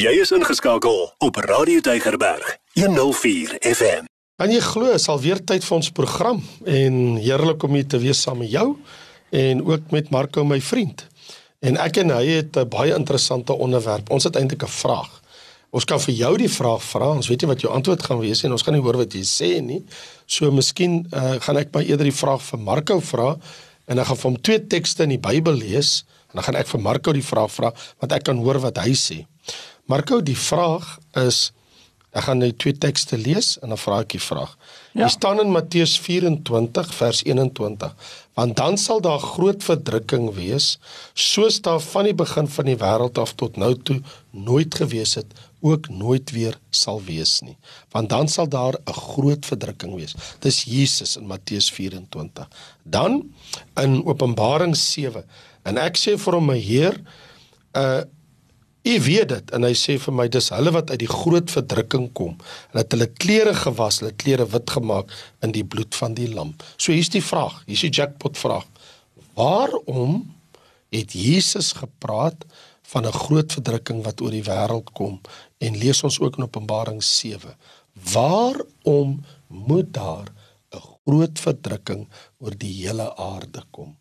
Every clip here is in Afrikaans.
Jy is ingeskakel op Radio Deigerberg 104 FM. En jy glo, is alweer tyd vir ons program en heerlik om hier te wees saam met jou en ook met Marco my vriend. En ek en hy het 'n baie interessante onderwerp. Ons het eintlik 'n vraag. Ons kan vir jou die vraag vra. Ons weet nie wat jou antwoord gaan wees en ons gaan nie hoor wat jy sê nie. So miskien uh, gaan ek maar eerder die vraag vir Marco vra en dan gaan vir hom twee tekste in die Bybel lees en dan gaan ek vir Marco die vraag vra want ek kan hoor wat hy sê. Marco, die vraag is ek gaan net twee tekste lees en dan vra ek die vraag. Ja. Dit staan in Matteus 24 vers 21. Want dan sal daar groot verdrukking wees, soos daar van die begin van die wêreld af tot nou toe nooit gewees het, ook nooit weer sal wees nie. Want dan sal daar 'n groot verdrukking wees. Dis Jesus in Matteus 24. Dan in Openbaring 7 en ek sê vir hom, "My Heer, uh U weet dit en hy sê vir my dis hulle wat uit die groot verdrukking kom en dat hulle klere gewas, hulle klere wit gemaak in die bloed van die lam. So hier's die vraag, hier's die jackpot vraag. Waarom het Jesus gepraat van 'n groot verdrukking wat oor die wêreld kom en lees ons ook in Openbaring 7. Waarom moet daar 'n groot verdrukking oor die hele aarde kom?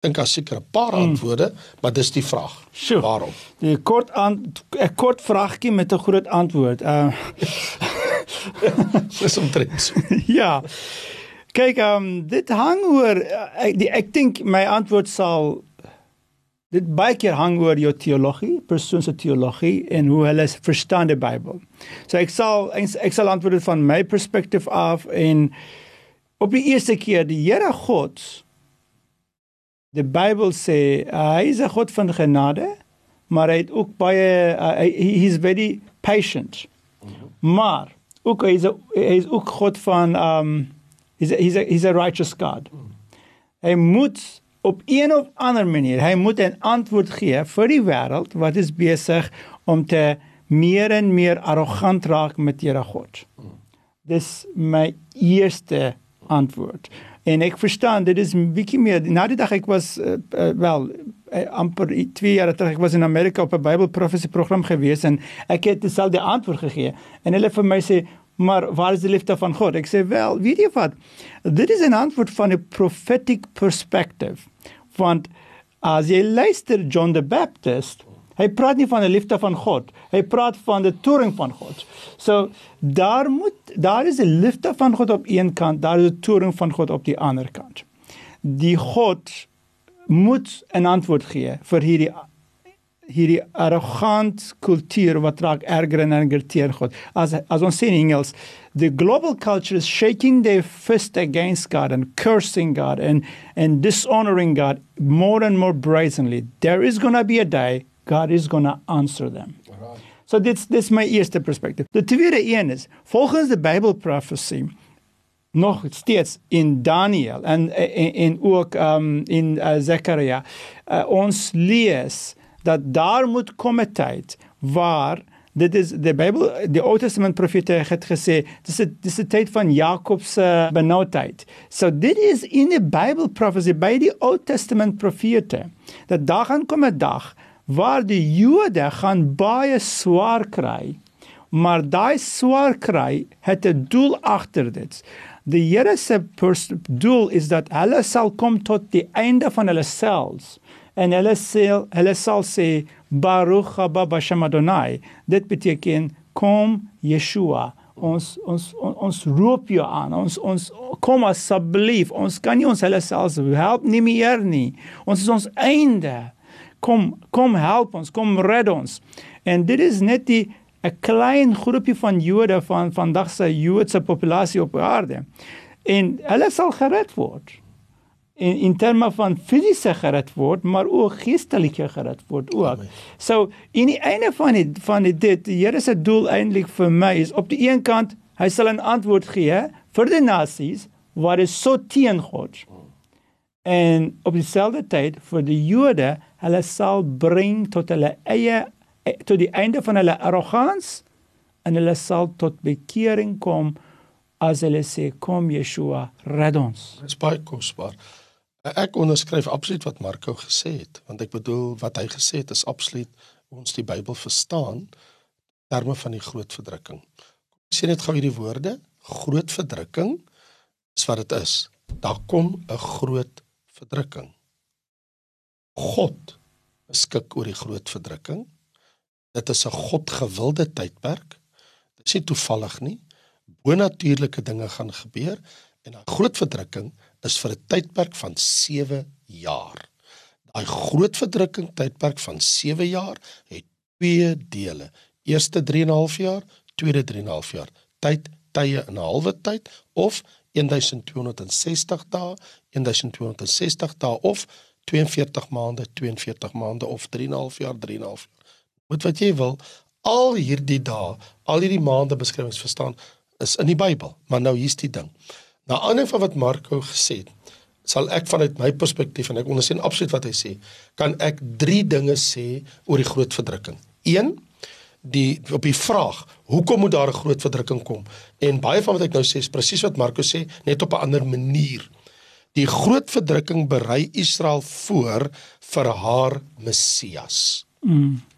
Dink as seker 'n paar hmm. antwoorde, mm. maar dis die vraag. Sure. Waarom? Die kort aan 'n kort vraaggie met 'n groot antwoord. Uh Dis omtrent. ja. Kyk, ehm um, dit hang oor uh, ek die, ek dink my antwoord sal dit baie keer hang oor jou teologie, persoon se teologie en hoe hulle verstaan die Bybel. So ek sal ek sal antwoord van my perspektief af en op die eerste keer die Here God Die Bybel sê uh, hy is 'n God van genade, maar hy het ook baie uh, he is very patient. -hmm. Maar ook hy is a, hy is ook God van um he's a, he's a, he's a righteous God. Hy moet op een of ander manier, hy moet 'n antwoord gee vir die wêreld wat is besig om te meer en meer arrogant raak met Here God. -hmm. Dis my eerste antwoord. En ek verstaan dit is bietjie meer na die dag ek was uh, uh, wel uh, amper 2 jaar terug ek was in Amerika op 'n Bybelprofesie program gewees en ek het dieselfde antwoord gegee en hulle vir my sê maar waar is die liefde van God? Ek sê wel, weet jy wat? Dit is 'n antwoord van 'n prophetic perspective. Want as jy luister John the Baptist, Hy praat nie van 'n liefde van God. Hy praat van die toring van God. So daar moet daar is 'n liefde van God op een kant, daar is 'n toring van God op die ander kant. Die God moet 'n antwoord gee vir hierdie hierdie arrogant kultuur wat raak erger en erger teen God. As as ons sê in Engels, the global culture is shaking their fist against God and cursing God and and dishonoring God more and more brazenly. There is going to be a day God is to answer them. Right. So dit's dis my eerste perspektief. Die tweede een is volgens die Bible prophecy nog steeds in Daniel en en, en ook um, in uh, Zekaria uh, ons lees dat daar moet kom 'n tyd waar dit is die Bybel die Ou Testament profete het gesê dis 'n dis 'n tyd van Jakob se benoudheid. So dit is in die Bible prophecy by die Ou Testament profete dat daar gaan kom 'n dag waar die Jode gaan baie swaar kry. Maar daai swaar kry het 'n doel agter dit. Die Here se doel is dat hulle sal kom tot die einde van hulle selfs en hulle sal hulle sal sê Baruch haba Bashem Adonai. Dit beteken kom Yeshua. Ons ons ons roep jou aan. Ons ons kom asseblief. Ons kan nie ons hulle selfs help nie meer nie. Ons is ons einde kom kom help ons, kom red ons. En dit is net die 'n klein groepie van Jode van vandag se Joodse populasie op aarde. En hulle sal gered word. In in terme van fisiese gered word, maar ook geestelike gered word ook. Amen. So in die einde van die, van die dit, die Here se doel eintlik vir my is op die een kant, hy sal 'n antwoord gee vir die nasies wat is so teen God. En op dieselfde tyd vir die Jode hulle sal bring tot hulle eie eh, tot die einde van hulle arrogans en hulle sal tot bekering kom as hulle sê kom Yeshua red ons. Dit is baie kosbaar. Ek onderskryf absoluut wat Marco gesê het want ek bedoel wat hy gesê het is absoluut ons die Bybel verstaan terme van die groot verdrukking. Kom sien net gou hierdie woorde, groot verdrukking is wat dit is. Daar kom 'n groot verdrukking. God beskik oor die groot verdrukking. Dit is 'n Godgewilde tydperk. Dit is nie toevallig nie. Bonatuurlike dinge gaan gebeur en 'n groot verdrukking is vir 'n tydperk van 7 jaar. Daai groot verdrukking tydperk van 7 jaar het twee dele. Eerste 3 en 'n half jaar, tweede 3 en 'n half jaar. Tyd tye in 'n halwe tyd of 1260 dae, 1260 dae of 42 maande, 42 maande of 3 en 'n half jaar, 3 en 'n half jaar. Moet wat jy wil, al hierdie dae, al hierdie maande beskrywings verstaan is in die Bybel. Maar nou hier's die ding. Na aanleiding van wat Marco gesê het, sal ek vanuit my perspektief en ek ondersteun absoluut wat hy sê, kan ek 3 dinge sê oor die groot verdrukking. 1 die op die vraag hoekom moet daar 'n groot verdrukking kom? En baie van wat ek nou sê is presies wat Markus sê net op 'n ander manier. Die groot verdrukking berei Israel voor vir haar Messias. Mm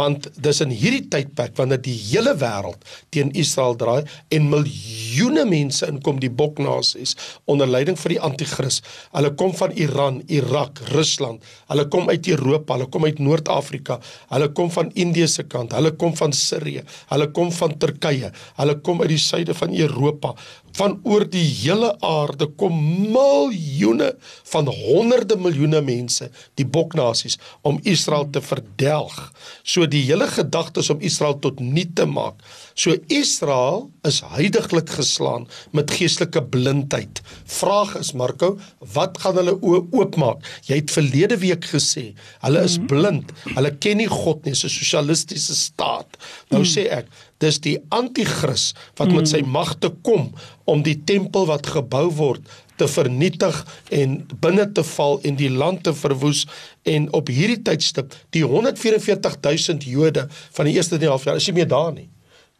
want dis in hierdie tydperk wanneer die hele wêreld teen Israel draai en miljoene mense inkom die boknasies onder leiding van die anti-kris. Hulle kom van Iran, Irak, Rusland. Hulle kom uit Europa, hulle kom uit Noord-Afrika, hulle kom van Indië se kant, hulle kom van Sirië, hulle kom van Turkye, hulle kom uit die suide van Europa van oor die hele aarde kom miljoene van honderde miljoene mense die boknasies om Israel te verdelg. So die hele gedagte is om Israel tot niet te maak. So Israel is heidaglik geslaan met geestelike blindheid. Vraag is Marco, wat gaan hulle oopmaak? Jy het verlede week gesê, hulle is blind. Hulle ken nie God nie, 'n sosialistiese staat. Nou sê ek, dis die anti-kris wat met sy magte kom om die tempel wat gebou word te vernietig en binne te val en die land te verwoes en op hierdie tydstip die 144000 Jode van die eerste 3 half jaar is nie meer daar nie.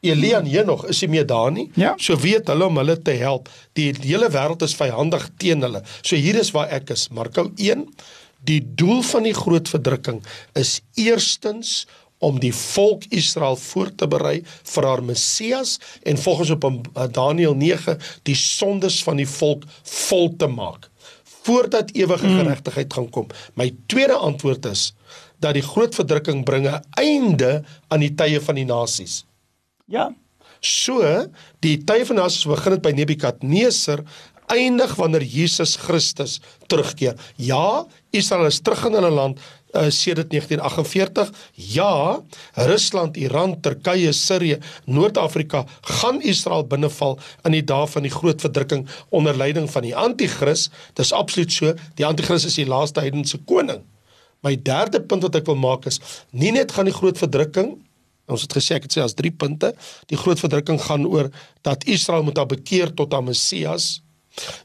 Elia en Henog is nie meer daar nie. Ja. So weet hulle om hulle te help. Die, hele wêreld is vyandig teen hulle. So hier is waar ek is. Marko 1 Die doel van die groot verdrukking is eerstens om die volk Israel voor te berei vir haar Messias en volgens op eh, Daniël 9 die sondes van die volk vol te maak voordat ewige mm. geregtigheid gaan kom. My tweede antwoord is dat die groot verdrukking bring 'n einde aan die tye van die nasies. Ja. So, die tye van nasies begin dit by Nebukadneser eindig wanneer Jesus Christus terugkeer. Ja, Israel is terug in hulle land, uh, sedert 1948. Ja, Rusland, Iran, Turkye, Sirië, Noord-Afrika gaan Israel binneval in die dae van die groot verdrukking onder leiding van die anti-kris. Dis absoluut so. Die anti-kris is die laaste heidense koning. My derde punt wat ek wil maak is nie net gaan die groot verdrukking ons het gesê ek het sê as 3 punte. Die groot verdrukking gaan oor dat Israel moet bekeer tot aan Messias.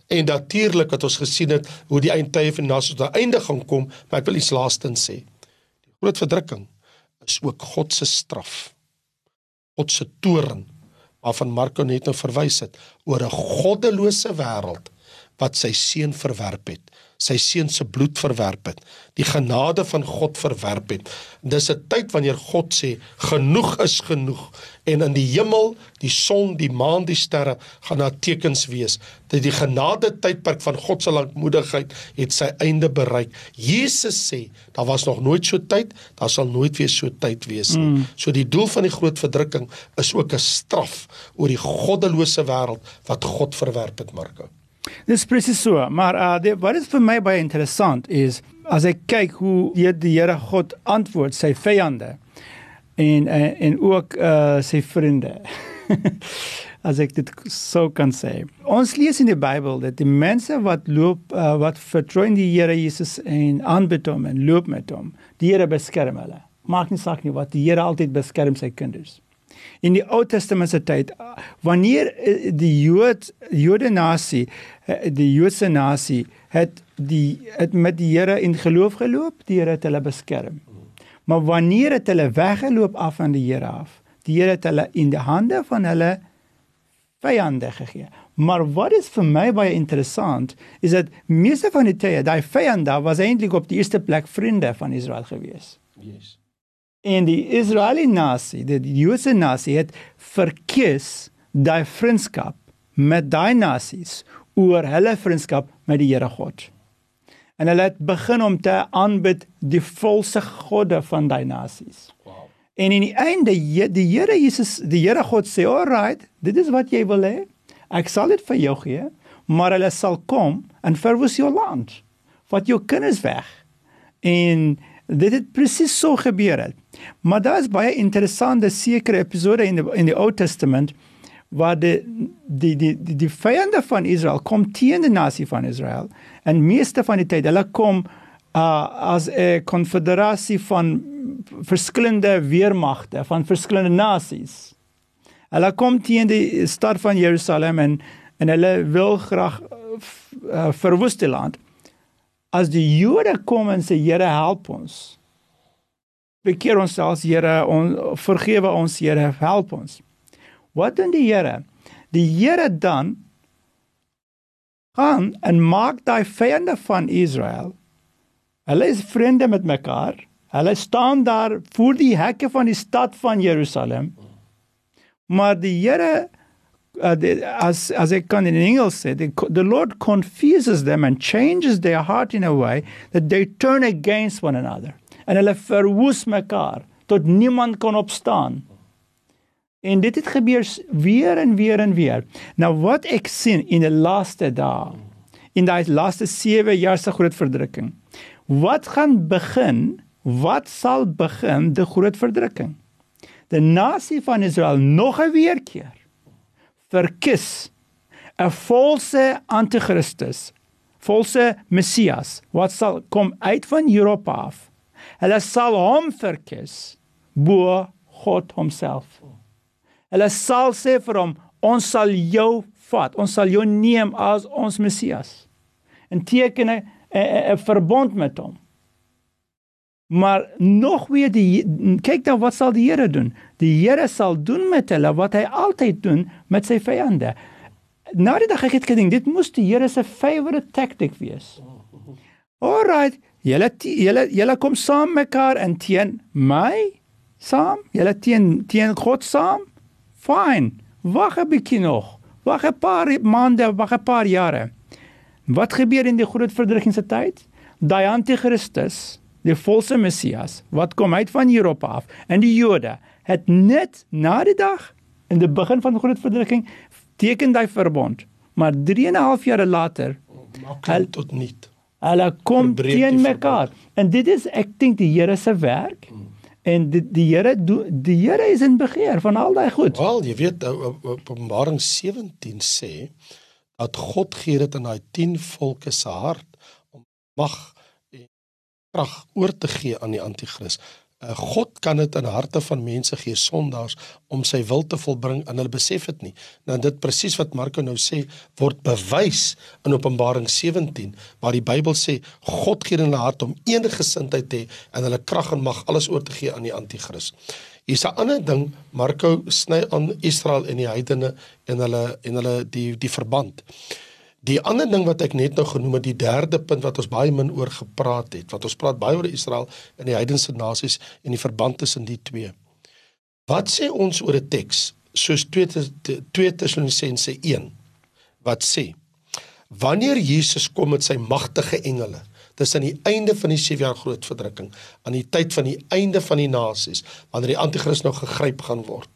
En natuurlik het ons gesien het hoe die eindtye van Nas tot 'n einde gaan kom, maar ek wil iets laastens sê. Die groot verdrukking is ook God se straf. God se toorn waarvan Marko net nou verwys het oor 'n goddelose wêreld wat sy seun verwerp het sy seun se bloed verwerp het, die genade van God verwerp het. Dis 'n tyd wanneer God sê genoeg is genoeg en in die hemel, die son, die maan, die sterre gaan daar tekens wees dat die genade tydperk van God se lankmoedigheid het sy einde bereik. Jesus sê, daar was nog nooit so tyd, daar sal nooit weer so tyd wees nie. Mm. So die doel van die groot verdrukking is ook 'n straf oor die goddelose wêreld wat God verwerp het, Marko. Dis presies so, maar uh die, wat is vir my baie interessant is as ek kyk hoe die, die Here God antwoord sy vyande en en, en ook uh sy vriende. as ek dit sou kan sê. Ons lees in die Bybel dat die mense wat loop uh, wat vertrou in die Here Jesus en aanbid hom en loop met hom, die Here beskerm hulle. Maak nie saak nie wat die Here altyd beskerm sy kinders in die Ou Testamentiese tyd wanneer eh, die Jood Jode nasie eh, die Joodse nasie het die het met die Here in geloof geloop, die Here het hulle beskerm. Maar wanneer het hulle weggeloop af van die Here af, die Here het hulle in die hande van hulle vyande gegee. Maar wat is vir my baie interessant is dat meeste van die tye daai vyande was eintlik op die eerste plek vriende van Israel gewees. Yes. En die Israeliese nasie, die Joodse nasie het verkies daai vriendskap met daai nasies oor hulle vriendskap met die Here God. En hulle het begin om te aanbid die valse godde van daai nasies. Wow. En in die einde die Here Jesus, die Here God sê, "Alright, dit is wat jy wil hê. Ek sal dit vir jou gee, maar hulle sal kom en verwoes jou land. Vat jou kinders weg." En dit het presies so gebeur het. Maar daar is baie interessante sekere episode in die in die Ou Testament waar die die die die, die vyande van Israel kom teen die nasie van Israel en meeste van die tyd hulle kom uh, as 'n konfederasie van verskillende weermagte van verskillende nasies. Hulle kom teen die stad van Jerusalem en en hulle wil graag uh, verwoes die land. As die Jode kom en sê Here help ons. Bekeer ons selfs Here, on, vergewe ons Here, help ons. Wat doen die Here? Die Here dan gaan en maak daai vyande van Israel. Hulle is vriende met mekaar. Hulle staan daar voor die hekke van die stad van Jerusalem. Maar die Here uh, as as ek kan in Engels sê, the, the Lord confuses them and changes their heart in a way that they turn against one another. En hulle verwoes mekaar tot niemand kan opstaan. En dit het gebeur weer en weer en weer. Nou wat ek sien in die laaste dae, in daai laaste 7 jaar se groot verdrukking. Wat gaan begin? Wat sal begin die groot verdrukking? Die nasie van Israel nog 'n weer keer verkies 'n valse anti-Christus, valse Messias wat sal kom uit van Europa af. Hulle sal hom verkies bo God homself. Hulle sal sê vir hom, ons sal jou vat, ons sal jou neem as ons Messias. En teken 'n verbond met hom. Maar nog weer die kyk dan wat sal die Here doen? Die Here sal doen met hulle wat hy altyd doen met sy vyande. Nou die dag ek het gedink dit moes die Here se favorite tactic wees. Alright, julle julle julle kom saam mekaar in teen my saam, julle teen teen God saam. Fyn. Wag 'n bietjie nog. Wag 'n paar maande, wag 'n paar jare. Wat gebeur in die groot verdrukking se tyd? Daai anti-Christus, die valse Messias wat kom uit van Europa af en die Jode het net na die dag in die begin van die groot verdrukking teken daai verbond. Maar 3 en 'n half jare later maak tot niet. Hulle kom teen mekaar. En dit is ek dink die Here se werk. Hmm. En die die Here die Here is in begeer van al daai goed. Wel, jy weet Openbaring 17 sê dat God gee dit in daai 10 volke se hart om mag en krag oor te gee aan die anti-kris. Uh, God kan dit in harte van mense gee sondaars om sy wil te volbring en hulle besef dit nie. Nou dit presies wat Marko nou sê word bewys in Openbaring 17 waar die Bybel sê God gee in hulle hart om enige gesindheid te hê en hulle krag en mag alles oor te gee aan die anti-kris. Hier's 'n ander ding, Marko sny aan Israel en die heidene en hulle en hulle die die verband. Die ander ding wat ek net nou genoem het, die derde punt wat ons baie min oor gepraat het, wat ons praat baie oor Israel en die heidense nasies en die verband tussen die twee. Wat sê ons oor 'n teks soos 2 2 Tessalonisense 1 wat sê wanneer Jesus kom met sy magtige engele dis aan die einde van die 7 jaar groot verdrukking aan die tyd van die einde van die nasies wanneer die anti-kris nou gegryp gaan word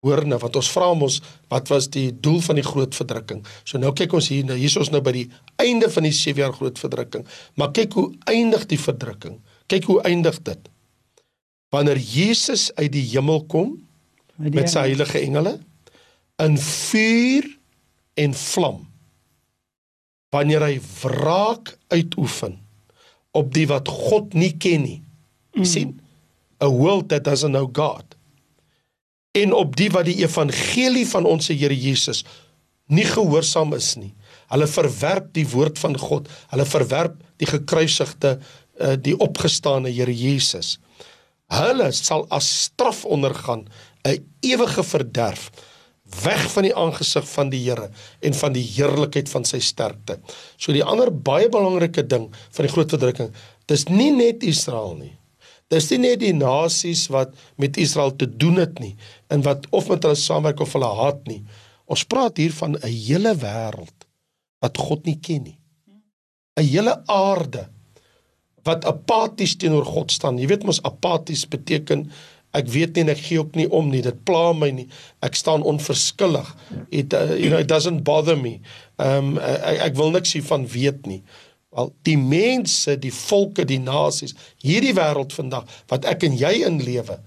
Hoor nou wat ons vra ons wat was die doel van die groot verdrukking. So nou kyk ons hier nou hier is ons nou by die einde van die 7 jaar groot verdrukking. Maar kyk hoe eindig die verdrukking. Kyk hoe eindig dit. Wanneer Jesus uit die hemel kom met, met sy heilige engele in vuur en vlam. Wanneer hy wraak uitoefen op die wat God nie ken nie. Mm. sien? A world that doesn't know God en op die wat die evangelie van ons Here Jesus nie gehoorsaam is nie. Hulle verwerp die woord van God. Hulle verwerp die gekruisigde eh, die opgestane Here Jesus. Hulle sal as straf ondergaan 'n ewige verderf weg van die aangesig van die Here en van die heerlikheid van sy sterkte. So die ander baie belangrike ding van die groot verdrukking, dis nie net Israel nie. Dis nie net die nasies wat met Israel te doen het nie en wat of met hulle saamwerk of hulle haat nie. Ons praat hier van 'n hele wêreld wat God nie ken nie. 'n Hele aarde wat apaties teenoor God staan. Jy weet mos apaties beteken ek weet nie en ek gee ook nie om nie. Dit pla my nie. Ek staan onverskillig. It uh, you know it doesn't bother me. Ehm um, ek, ek wil niks hiervan weet nie. Wel die mense, die volke, die nasies, hierdie wêreld vandag wat ek en jy in lewe,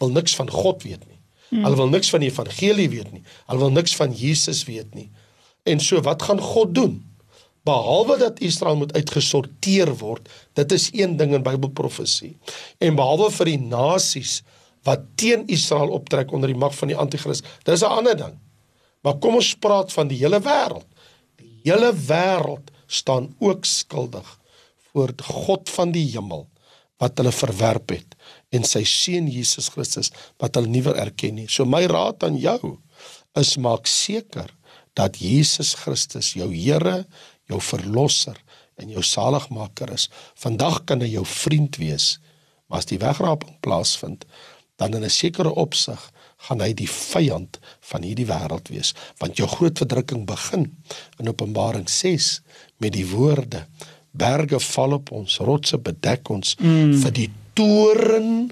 wil niks van God weet nie. Hmm. Hulle wil niks van die evangelie weet nie. Hulle wil niks van Jesus weet nie. En so wat gaan God doen? Behalwe dat Israel moet uitgesorteer word, dit is een ding in Bybelprofesie. En behalwe vir die nasies wat teen Israel optrek onder die mag van die anti-kris, dis 'n ander ding. Maar kom ons praat van die hele wêreld. Die hele wêreld staan ook skuldig voor God van die hemel wat hulle verwerp het en sy seun Jesus Christus wat hulle nie wil erken nie. So my raad aan jou is maak seker dat Jesus Christus jou Here, jou verlosser en jou saligmaker is. Vandag kan hy jou vriend wees, maar as die wegraping plaasvind, dan in 'n sekere opsig gaan hy die vyand van hierdie wêreld wees want jou groot verdrukking begin in Openbaring 6 met die woorde berge val op ons rotse bedek ons mm. vir die toren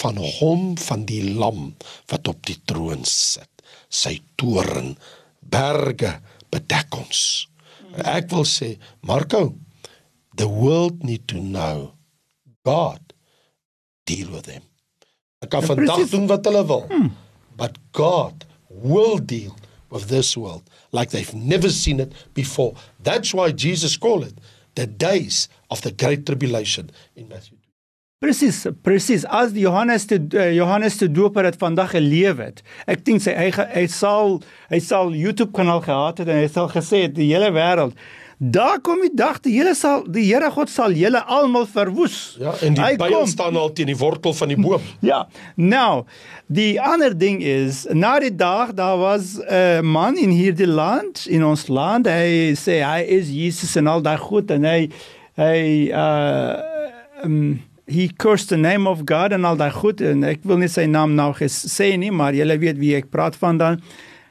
van hom van die lam wat op die troon sit. Sy toren berge bedek ons. Ek wil sê Marco the world need to know god deal with them. Ek kan ja, vandag doen wat hulle wil. Hmm but God will deal with this world like they've never seen it before. That's why Jesus called it the days of the great tribulation in Matthew. Presies, presies. As Johannes te uh, Johannes te Doper het vandag geleef het. Ek dink sy hy, hy sal hy sal YouTube kanaal gehad het en hy sal gesê het die hele wêreld Daar kom die dag die hele sal die Here God sal julle almal verwoes. Ja, en die Bybel staan al teen die wortel van die boom. ja. Nou, die ander ding is na die dag daar was 'n uh, man in hierdie land, in ons land, hy sê hy is Jesus en al daai goed en hy hy uh um, he cursed the name of God en al daai goed en ek wil nie sy naam nou sê nie, maar julle weet wie ek praat van dan.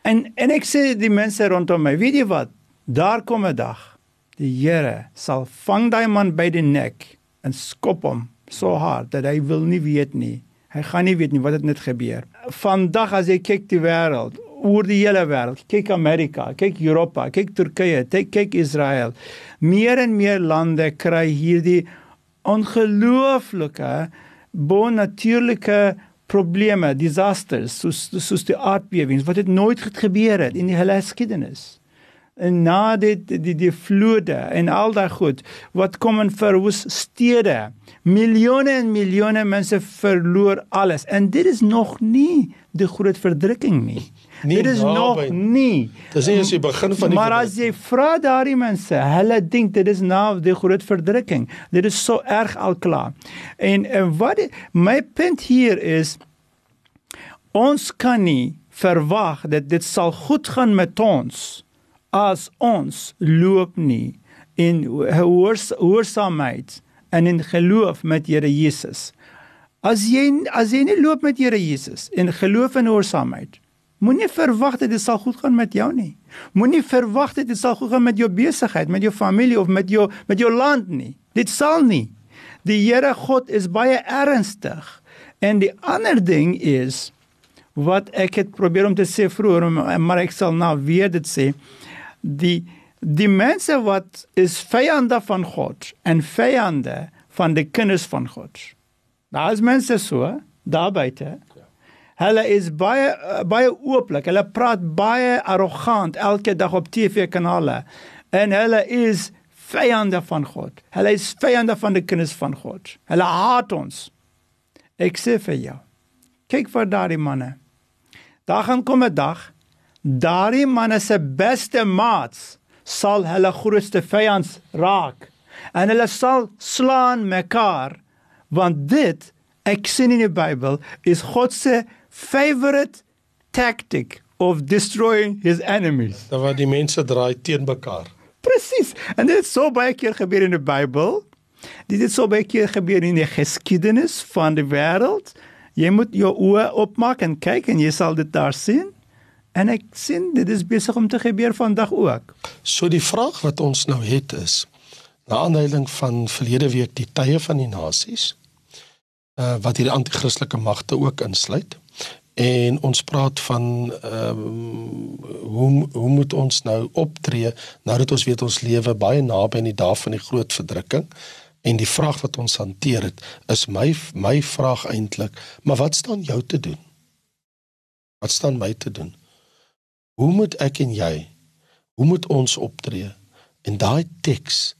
En en ek sê die mense rondom my, weet jy wat? Daar kom 'n dag Die Here sal vang daai man by die nek en skop hom so hard dat hy wil nie weet nie. Hy gaan nie weet nie wat het net gebeur. Vandag as jy kyk die wêreld, oor die hele wêreld, kyk Amerika, kyk Europa, kyk Turkye, kyk kyk Israel. Meer en meer lande kry hierdie ongelooflike bonatuurlike probleme, disasters, soos soos die aardbewings wat dit nooit gebeur het in die hele geskiedenis en na dit die die vloede en al daai goed wat kom en verwoes stede miljoene en miljoene mense verloor alles en dit is nog nie die groot verdrukking nie Nee, dit is nog nie. Dis nie as jy begin van die Maar as jy vra daardie mense, hulle dink dit is nou die groot verdrukking. Dit is so erg al klaar. En, en wat my punt hier is ons kan nie verwag dat dit sal goed gaan met ons as ons loop nie in gehoorsaamheid en in geloof met Here Jesus. As jy as jy nie loop met Here Jesus in geloof en gehoorsaamheid, moenie verwag dat dit sal goed gaan met jou nie. Moenie verwag dat dit sal goed gaan met jou besigheid, met jou familie of met jou met jou land nie. Dit sal nie. Die Here God is baie ernstig. En die ander ding is wat ek het probeer om te sê vroeër, maar ek sal nou weer dit sê die die mense wat is vyande van God en vyande van die kinders van God. Daar is mense so daar buite. Hulle is baie baie ooplik. Hulle praat baie arrogant elke dag op TV-kanale en hulle is vyande van God. Hulle is vyande van die kinders van God. Hulle haat ons. Ek sê vir jou. Kyk vir daardie manne. Daar gaan kom 'n dag daardie manne se beste maats sal hulle grootste vyans raak en hulle sal slaan mekaar want dit ek sien in die Bybel is God se favorite tactic of destroying his enemies. Dat wat die mense draai teen mekaar. Presies. En dit het so baie keer gebeur in die Bybel Dit het so baie keer gebeur in die geskiedenis van die wêreld. Jy moet jou oë oopmaak en kyk en jy sal dit daar sien. En ek sien dit is besig om te gebeur vandag ook. So die vraag wat ons nou het is na aanleiding van verlede week die tye van die nasies uh wat hierdie anti-kristelike magte ook insluit. En ons praat van ehm um, hoe hoe moet ons nou optree nou dat ons weet ons lewe baie naby aan die dae van die groot verdrukking en die vraag wat ons hanteer het is my my vraag eintlik, maar wat staan jou te doen? Wat staan my te doen? Hoe moet ek en jy hoe moet ons optree? En daai teks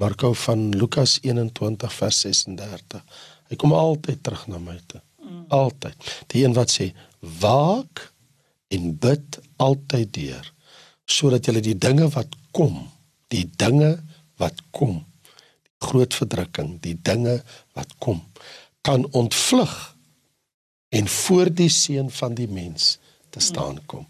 Marko van Lukas 21 vers 36. Hy kom altyd terug na my toe. Mm. Altyd. Die een wat sê waak en bid altyd deur sodat jy die dinge wat kom, die dinge wat kom, die groot verdrukking, die dinge wat kom, kan ontvlug en voor die seun van die mens te staan kom.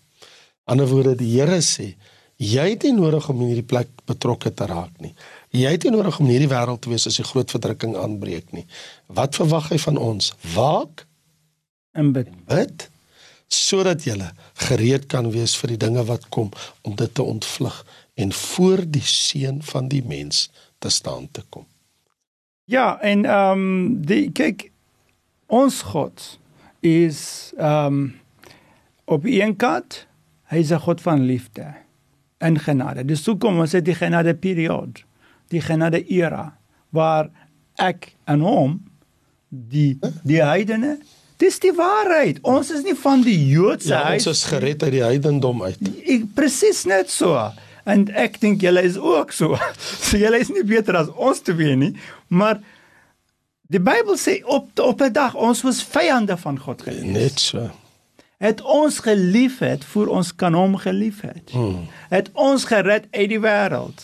Ander woorde, die Here sê, jy het nie nodig om in hierdie plek betrokke te raak nie. Jy het nie nodig om in hierdie wêreld te wees as die groot verdrukking aanbreek nie. Wat verwag hy van ons? Waak en bid. Bid sodat jy gereed kan wees vir die dinge wat kom om dit te ontvlug en voor die seun van die mens te staan te kom. Ja, en ehm um, die kyk ons God is ehm um, op een kant Hy is 'n God van liefde en genade. Dis hoekom ons het die genade periode, die genade era waar ek en hom die die heidene Dis die waarheid. Ons is nie van die Joodse ja, huis. Ons is gered uit die heidendom uit. Ek presies net so. En ek dink julle is ook so. So julle is nie beter as ons te wees nie, maar die Bybel sê op op 'n dag ons was vyande van God gewees. Net so het ons gelief het voor ons kan hom gelief het. Hmm. Het ons gered uit die wêreld.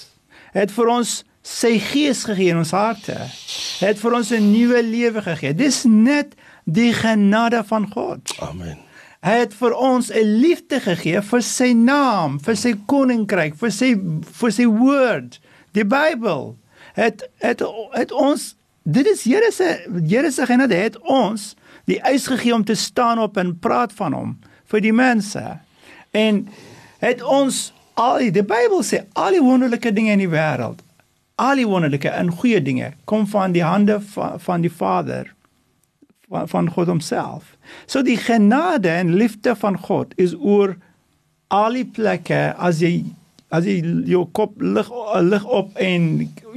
Het vir ons sy gees gegee in ons harte. Het vir ons 'n nuwe lewe gegee. Dis net die genade van God. Amen. Hy het vir ons 'n liefde gegee vir sy naam, vir sy koninkryk, vir sy vir sy woord, die Bybel. Het het het ons dit is Here se Here se genade het ons die eis gegee om te staan op en praat van hom vir die mense. En het ons al die, die Bybel sê al die wonderlike dinge in die wêreld, al die wonderlike en goeie dinge kom van die hande van, van die Vader van, van God homself. So die genade en liefde van God is oor al die plekke as jy as jy jou kop lig lig op en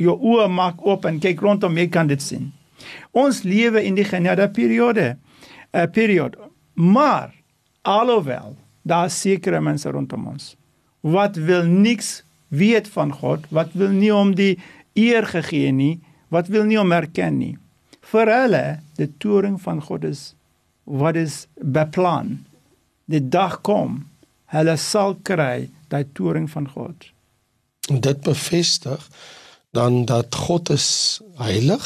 jou oë maak oop en kyk rondom jy kan dit sien. Ons lewe in die genade periode. 'n uh, periode. Maar alhoewel daar sekere mense rondom ons wat wil niks weet van God, wat wil nie om die eer gegee nie, wat wil nie om erken nie. Vir hulle, die toring van God is wat is beplan. Die dag kom, hulle sal kry daai toring van God. En dit bevestig dan dat God is heilig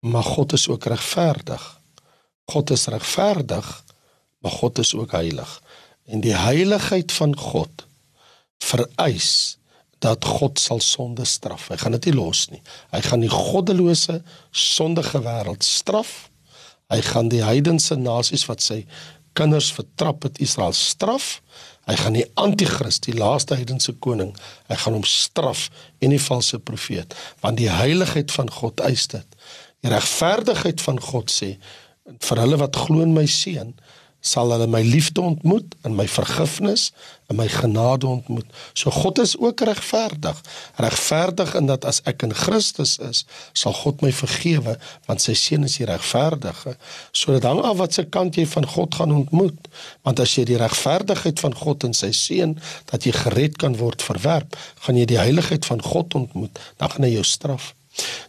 maar God is ook regverdig. God is regverdig, maar God is ook heilig. En die heiligheid van God vereis dat God sal sonde straf. Hy gaan dit nie los nie. Hy gaan die goddelose, sondige wêreld straf. Hy gaan die heidense nasies wat sy kinders vertrap het Israel straf. Hy gaan die anti-kris, die laaste heidense koning, hy gaan hom straf en die valse profeet, want die heiligheid van God eis dit. Die regverdigheid van God sê vir hulle wat glo in my seun sal hulle my liefde ontmoet en my vergifnis en my genade ontmoet. So God is ook regverdig. Regverdig in dat as ek in Christus is, sal God my vergewe want sy seun is die regverdige. So dit hang af wat se kant jy van God gaan ontmoet. Want as jy die regverdigheid van God en sy seun dat jy gered kan word verwerp, gaan jy die heiligheid van God ontmoet, dan gaan hy jou straf.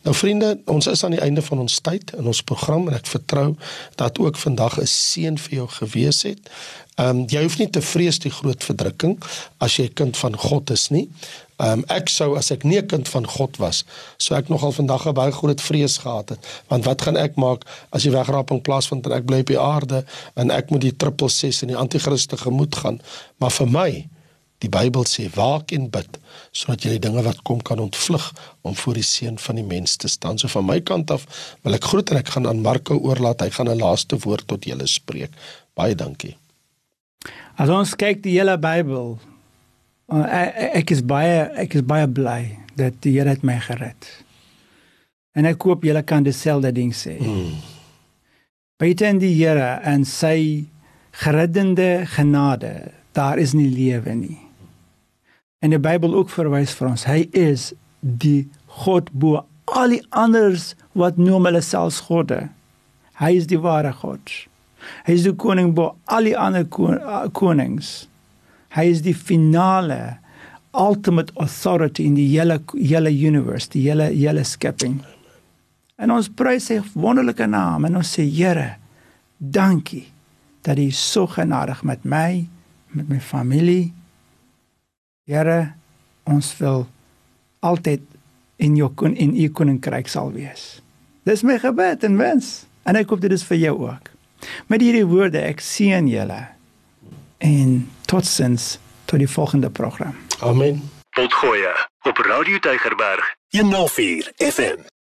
Nou vriende, ons is aan die einde van ons tyd in ons program en ek vertrou dat ook vandag 'n seën vir jou gewees het. Ehm um, jy hoef nie te vrees die groot verdrukking as jy 'n kind van God is nie. Ehm um, ek sou as ek nie 'n kind van God was, sou ek nogal vandag 'n baie groot vrees gehad het. Want wat gaan ek maak as die wegraping plaasvind en ek bly op die aarde en ek moet die triple 6 en die anti-kristus tegemoet gaan? Maar vir my Die Bybel sê waak en bid sodat jy die dinge wat kom kan ontvlug om voor die seun van die mens te staan. So van my kant af wil ek groet en ek gaan aan Marco oorlaat. Hy gaan 'n laaste woord tot julle spreek. Baie dankie. As ons kyk die hele Bybel, uh, ek, ek is baie ek is baie bly dat die Here het my gered. En ek hoop julle kan dieselfde ding sê. Hmm. Buite in die Here en sy gereddende genade, daar is nie lewe nie. En die Bybel ook verwys vir ons, hy is die God bo al die anders wat noem hulle selfs gode. Hy is die ware God. Hy is die koning bo al die ander konings. Hy is die finale ultimate authority in die hele hele universe, die hele hele skepping. En ons prys sy wonderlike naam en ons sê Here, dankie dat U so genadig met my, met my familie. Here, ons wil altyd in jou kon in U koninkryk sal wees. Dis my gebed en wens en ek hoop dit is vir jou ook. Met hierdie woorde ek seën julle en totsiens tot die volgende program. Amen. Potgoe op Radio Deugerberg 104 FM.